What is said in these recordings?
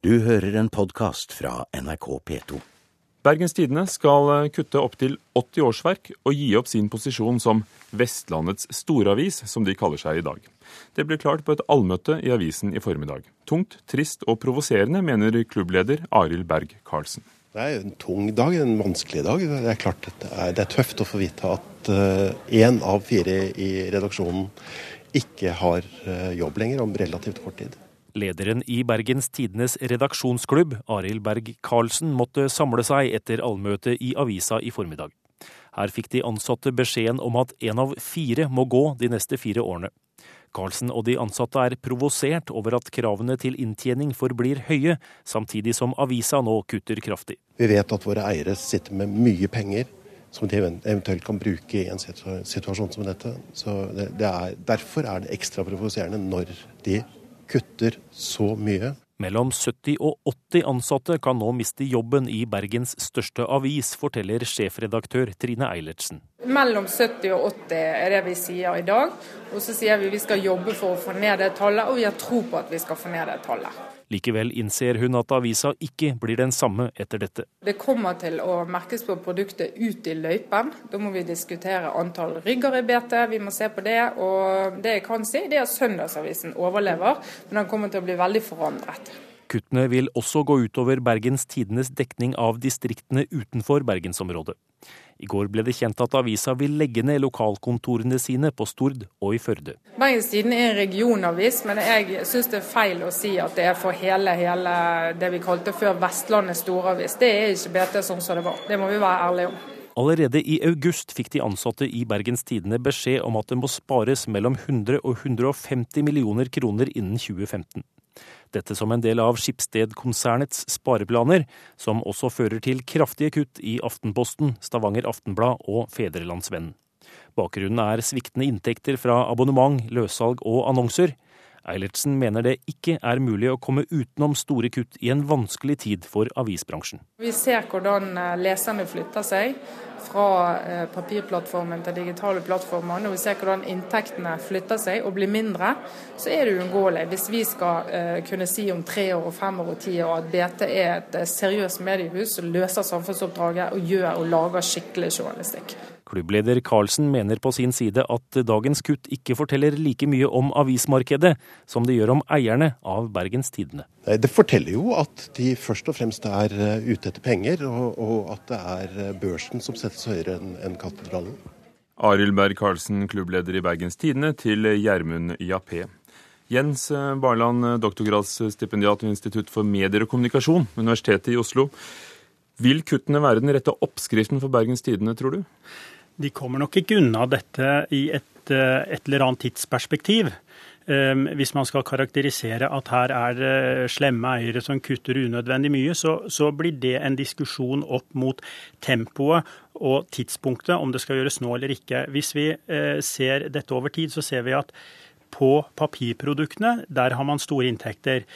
Du hører en podkast fra NRK P2. Bergens Tidende skal kutte opptil 80 årsverk og gi opp sin posisjon som Vestlandets storavis, som de kaller seg i dag. Det ble klart på et allmøte i avisen i formiddag. Tungt, trist og provoserende, mener klubbleder Arild Berg-Karlsen. Det er en tung dag, en vanskelig dag. Det er klart det er, det er tøft å få vite at én uh, av fire i redaksjonen ikke har uh, jobb lenger om relativt kort tid. Lederen i Bergens Tidenes redaksjonsklubb, Arild Berg-Karlsen, måtte samle seg etter allmøtet i avisa i formiddag. Her fikk de ansatte beskjeden om at én av fire må gå de neste fire årene. Karlsen og de ansatte er provosert over at kravene til inntjening forblir høye, samtidig som avisa nå kutter kraftig. Vi vet at våre eiere sitter med mye penger som de eventuelt kan bruke i en situasjon som dette. Så det er, Derfor er det ekstra provoserende når de kutter så mye. Mellom 70 og 80 ansatte kan nå miste jobben i Bergens største avis, forteller sjefredaktør Trine Eilertsen. Mellom 70 og 80 er det vi sier i dag. Og så sier vi vi skal jobbe for å få ned det tallet, og vi har tro på at vi skal få ned det tallet. Likevel innser hun at avisa ikke blir den samme etter dette. Det kommer til å merkes på produktet ut i løypen. Da må vi diskutere antall rygger i BT, vi må se på det. Og det jeg kan si, det er at Søndagsavisen overlever, men den kommer til å bli veldig forandret. Kuttene vil også gå utover Bergens Tidenes dekning av distriktene utenfor bergensområdet. I går ble det kjent at avisa vil legge ned lokalkontorene sine på Stord og i Førde. Bergens Tidende er en regionavis, men jeg syns det er feil å si at det er for hele, hele det vi kalte før Vestlandets storavis. Det er ikke BT sånn som det var. Det må vi være ærlige om. Allerede i august fikk de ansatte i Bergens Tidende beskjed om at det må spares mellom 100 og 150 millioner kroner innen 2015. Dette som en del av Skipsted-konsernets spareplaner, som også fører til kraftige kutt i Aftenposten, Stavanger Aftenblad og Fedrelandsvennen. Bakgrunnen er sviktende inntekter fra abonnement, løssalg og annonser. Eilertsen mener det ikke er mulig å komme utenom store kutt i en vanskelig tid for avisbransjen. Vi ser hvordan leserne flytter seg fra papirplattformen til digitale plattformer. Når vi ser hvordan inntektene flytter seg og blir mindre, så er det uunngåelig. Hvis vi skal kunne si om tre år, og fem år og ti år at BT er et seriøst mediehus som løser samfunnsoppdraget og gjør og lager skikkelig journalistikk. Klubbleder Karlsen mener på sin side at dagens kutt ikke forteller like mye om avismarkedet som det gjør om eierne av Bergens Tidende. Det forteller jo at de først og fremst er ute etter penger, og, og at det er børsen som settes høyere enn katedralen. Arild Berg-Karlsen, klubbleder i Bergens Tidende, til Gjermund Jappé. Jens Barland, doktorgradsstipendiat ved Institutt for medier og kommunikasjon, Universitetet i Oslo. Vil kuttene være den rette oppskriften for Bergens Tidende, tror du? De kommer nok ikke unna dette i et, et eller annet tidsperspektiv. Hvis man skal karakterisere at her er det slemme eiere som kutter unødvendig mye, så, så, blir det en diskusjon opp mot tempoet og tidspunktet, om det skal gjøres nå eller ikke. Hvis vi ser dette over tid, så ser vi at på papirproduktene, der har man store inntekter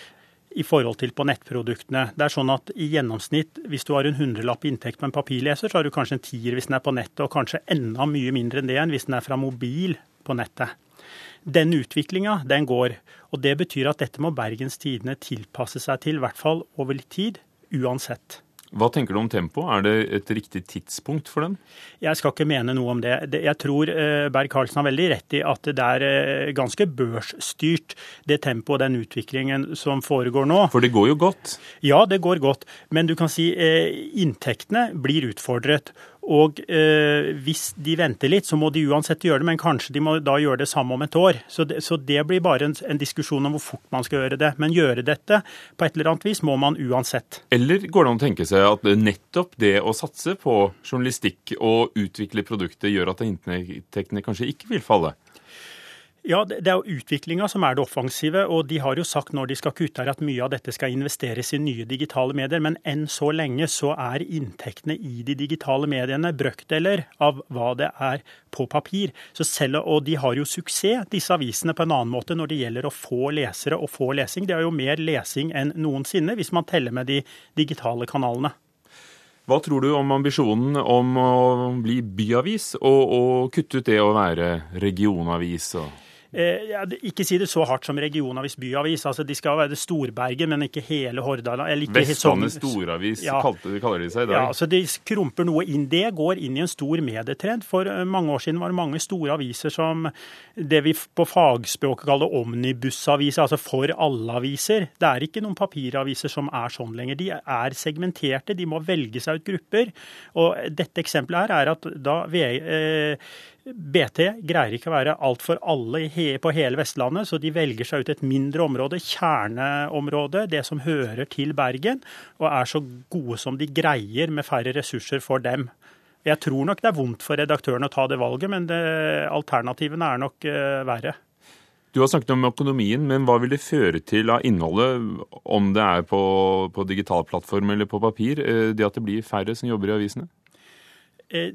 i forhold til på nettproduktene. Det er sånn at i gjennomsnitt, hvis du har en hundrelapp inntekt på en papirleser, så har du kanskje en tier hvis den er på nettet, og kanskje enda mye mindre enn det enn hvis den er fra mobil på nettet. Den utviklinga, den går. Og det betyr at dette må Bergens Tidende tilpasse seg til, i hvert fall over litt tid, uansett. Hva tenker du om tempo? Er det et riktig tidspunkt for den? Jeg skal ikke mene noe om det. Jeg tror Berg-Karlsen har veldig rett i at det er ganske børsstyrt, det tempoet og den utviklingen som foregår nå. For det går jo godt? Ja, det går godt. Men du kan si inntektene blir utfordret. Og eh, hvis de venter litt, så må de uansett gjøre det, men kanskje de må da gjøre det samme om et år. Så det, så det blir bare en, en, diskusjon om hvor fort man skal gjøre det. Men gjøre dette på et eller annet vis må man uansett. Eller går det an å tenke seg at nettopp det å satse på journalistikk og utvikle produkter gjør at inntektene kanskje ikke vil falle? Ja, Det er jo utviklinga som er det offensive. og De har jo sagt når de skal kutte her at mye av dette skal investeres i nye digitale medier. Men enn så lenge så er inntektene i de digitale mediene brøkdeler av hva det er på papir. Så selv, Og de har jo suksess, disse avisene, på en annen måte når det gjelder å få lesere og få lesing. De har jo mer lesing enn noensinne, hvis man teller med de digitale kanalene. Hva tror du om ambisjonen om å bli byavis, og, og kutte ut det å være regionavis? og ikke si det så hardt som regionavis byavis. altså De skal være det Storberget, men ikke hele Hordaland. Vestlandets storavis ja. kaller de seg i dag. Ja, så De krumper noe inn. Det går inn i en stor medietrend. For eh, mange år siden var det mange store aviser som det vi på fagspråket kaller omnibusaviser, altså for alle-aviser. Det er ikke noen papiraviser som er sånn lenger. De er segmenterte, de må velge seg ut grupper. Og Dette eksempelet her er at da eh, BT greier ikke å være alt for alle på hele Vestlandet, så de velger seg ut et mindre område, kjerneområde, det som hører til Bergen, og er så gode som de greier med færre ressurser for dem. Jeg tror nok det er vondt for redaktøren å ta det valget, men det, alternativene er nok uh, verre. Du har snakket om økonomien, men hva vil det føre til av innholdet, om det er på, på digital plattform eller på papir, eh, det at det blir færre som jobber i avisene? Eh,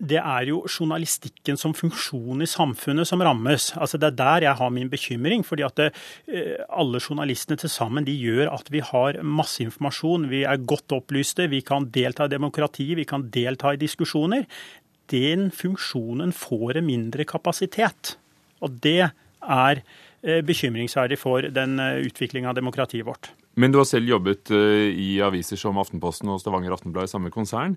det er jo journalistikken som funksjon i samfunnet som rammes. Altså Det er der jeg har min bekymring. fordi at det, eh, alle journalistene til sammen de gjør at vi har masse informasjon. Vi er godt opplyste, vi kan delta i demokrati, vi kan delta i diskusjoner. Den funksjonen får en mindre kapasitet. Og det er eh, bekymringsverdig for den eh, utviklinga av demokratiet vårt. Men du har selv jobbet i aviser som Aftenposten og Stavanger Aftenblad i samme konsern.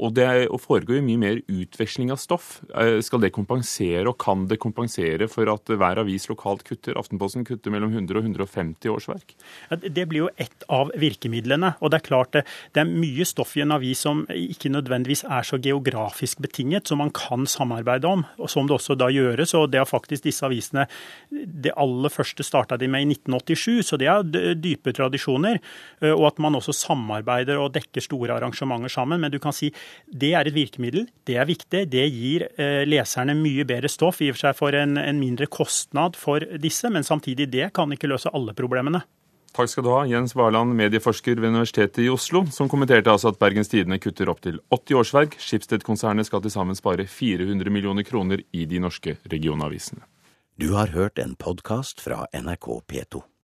Og det foregår jo mye mer utveksling av stoff. Eh, skal det kompensere, og kan det kompensere for at hver avis lokalt kutter? Aftenposten kutter mellom 100 og 150 årsverk. Ja, det blir jo ett av virkemidlene. Og det er klart det, det, er mye stoff i en avis som ikke nødvendigvis er så geografisk betinget, som man kan samarbeide om, og som det også da gjøres. Og det har faktisk disse avisene Det aller første starta de med i 1987, så det er dype tradisjoner. Eh, og at man også samarbeider og dekker store arrangementer sammen. Men du kan si det er et virkemiddel, det er viktig. Det gir eh, leserne mye bedre stoff, i og for seg for en, en mindre kostnad for disse, men samtidig det kan ikke løse alle problemene. Takk skal du ha, Jens Barland, medieforsker ved Universitetet i Oslo, som kommenterte altså at Bergens Tidende kutter opp til 80 årsverk. Skipsted-konsernet skal til sammen spare 400 millioner kroner i de norske regionavisene. Du har hørt en podkast fra NRK P2.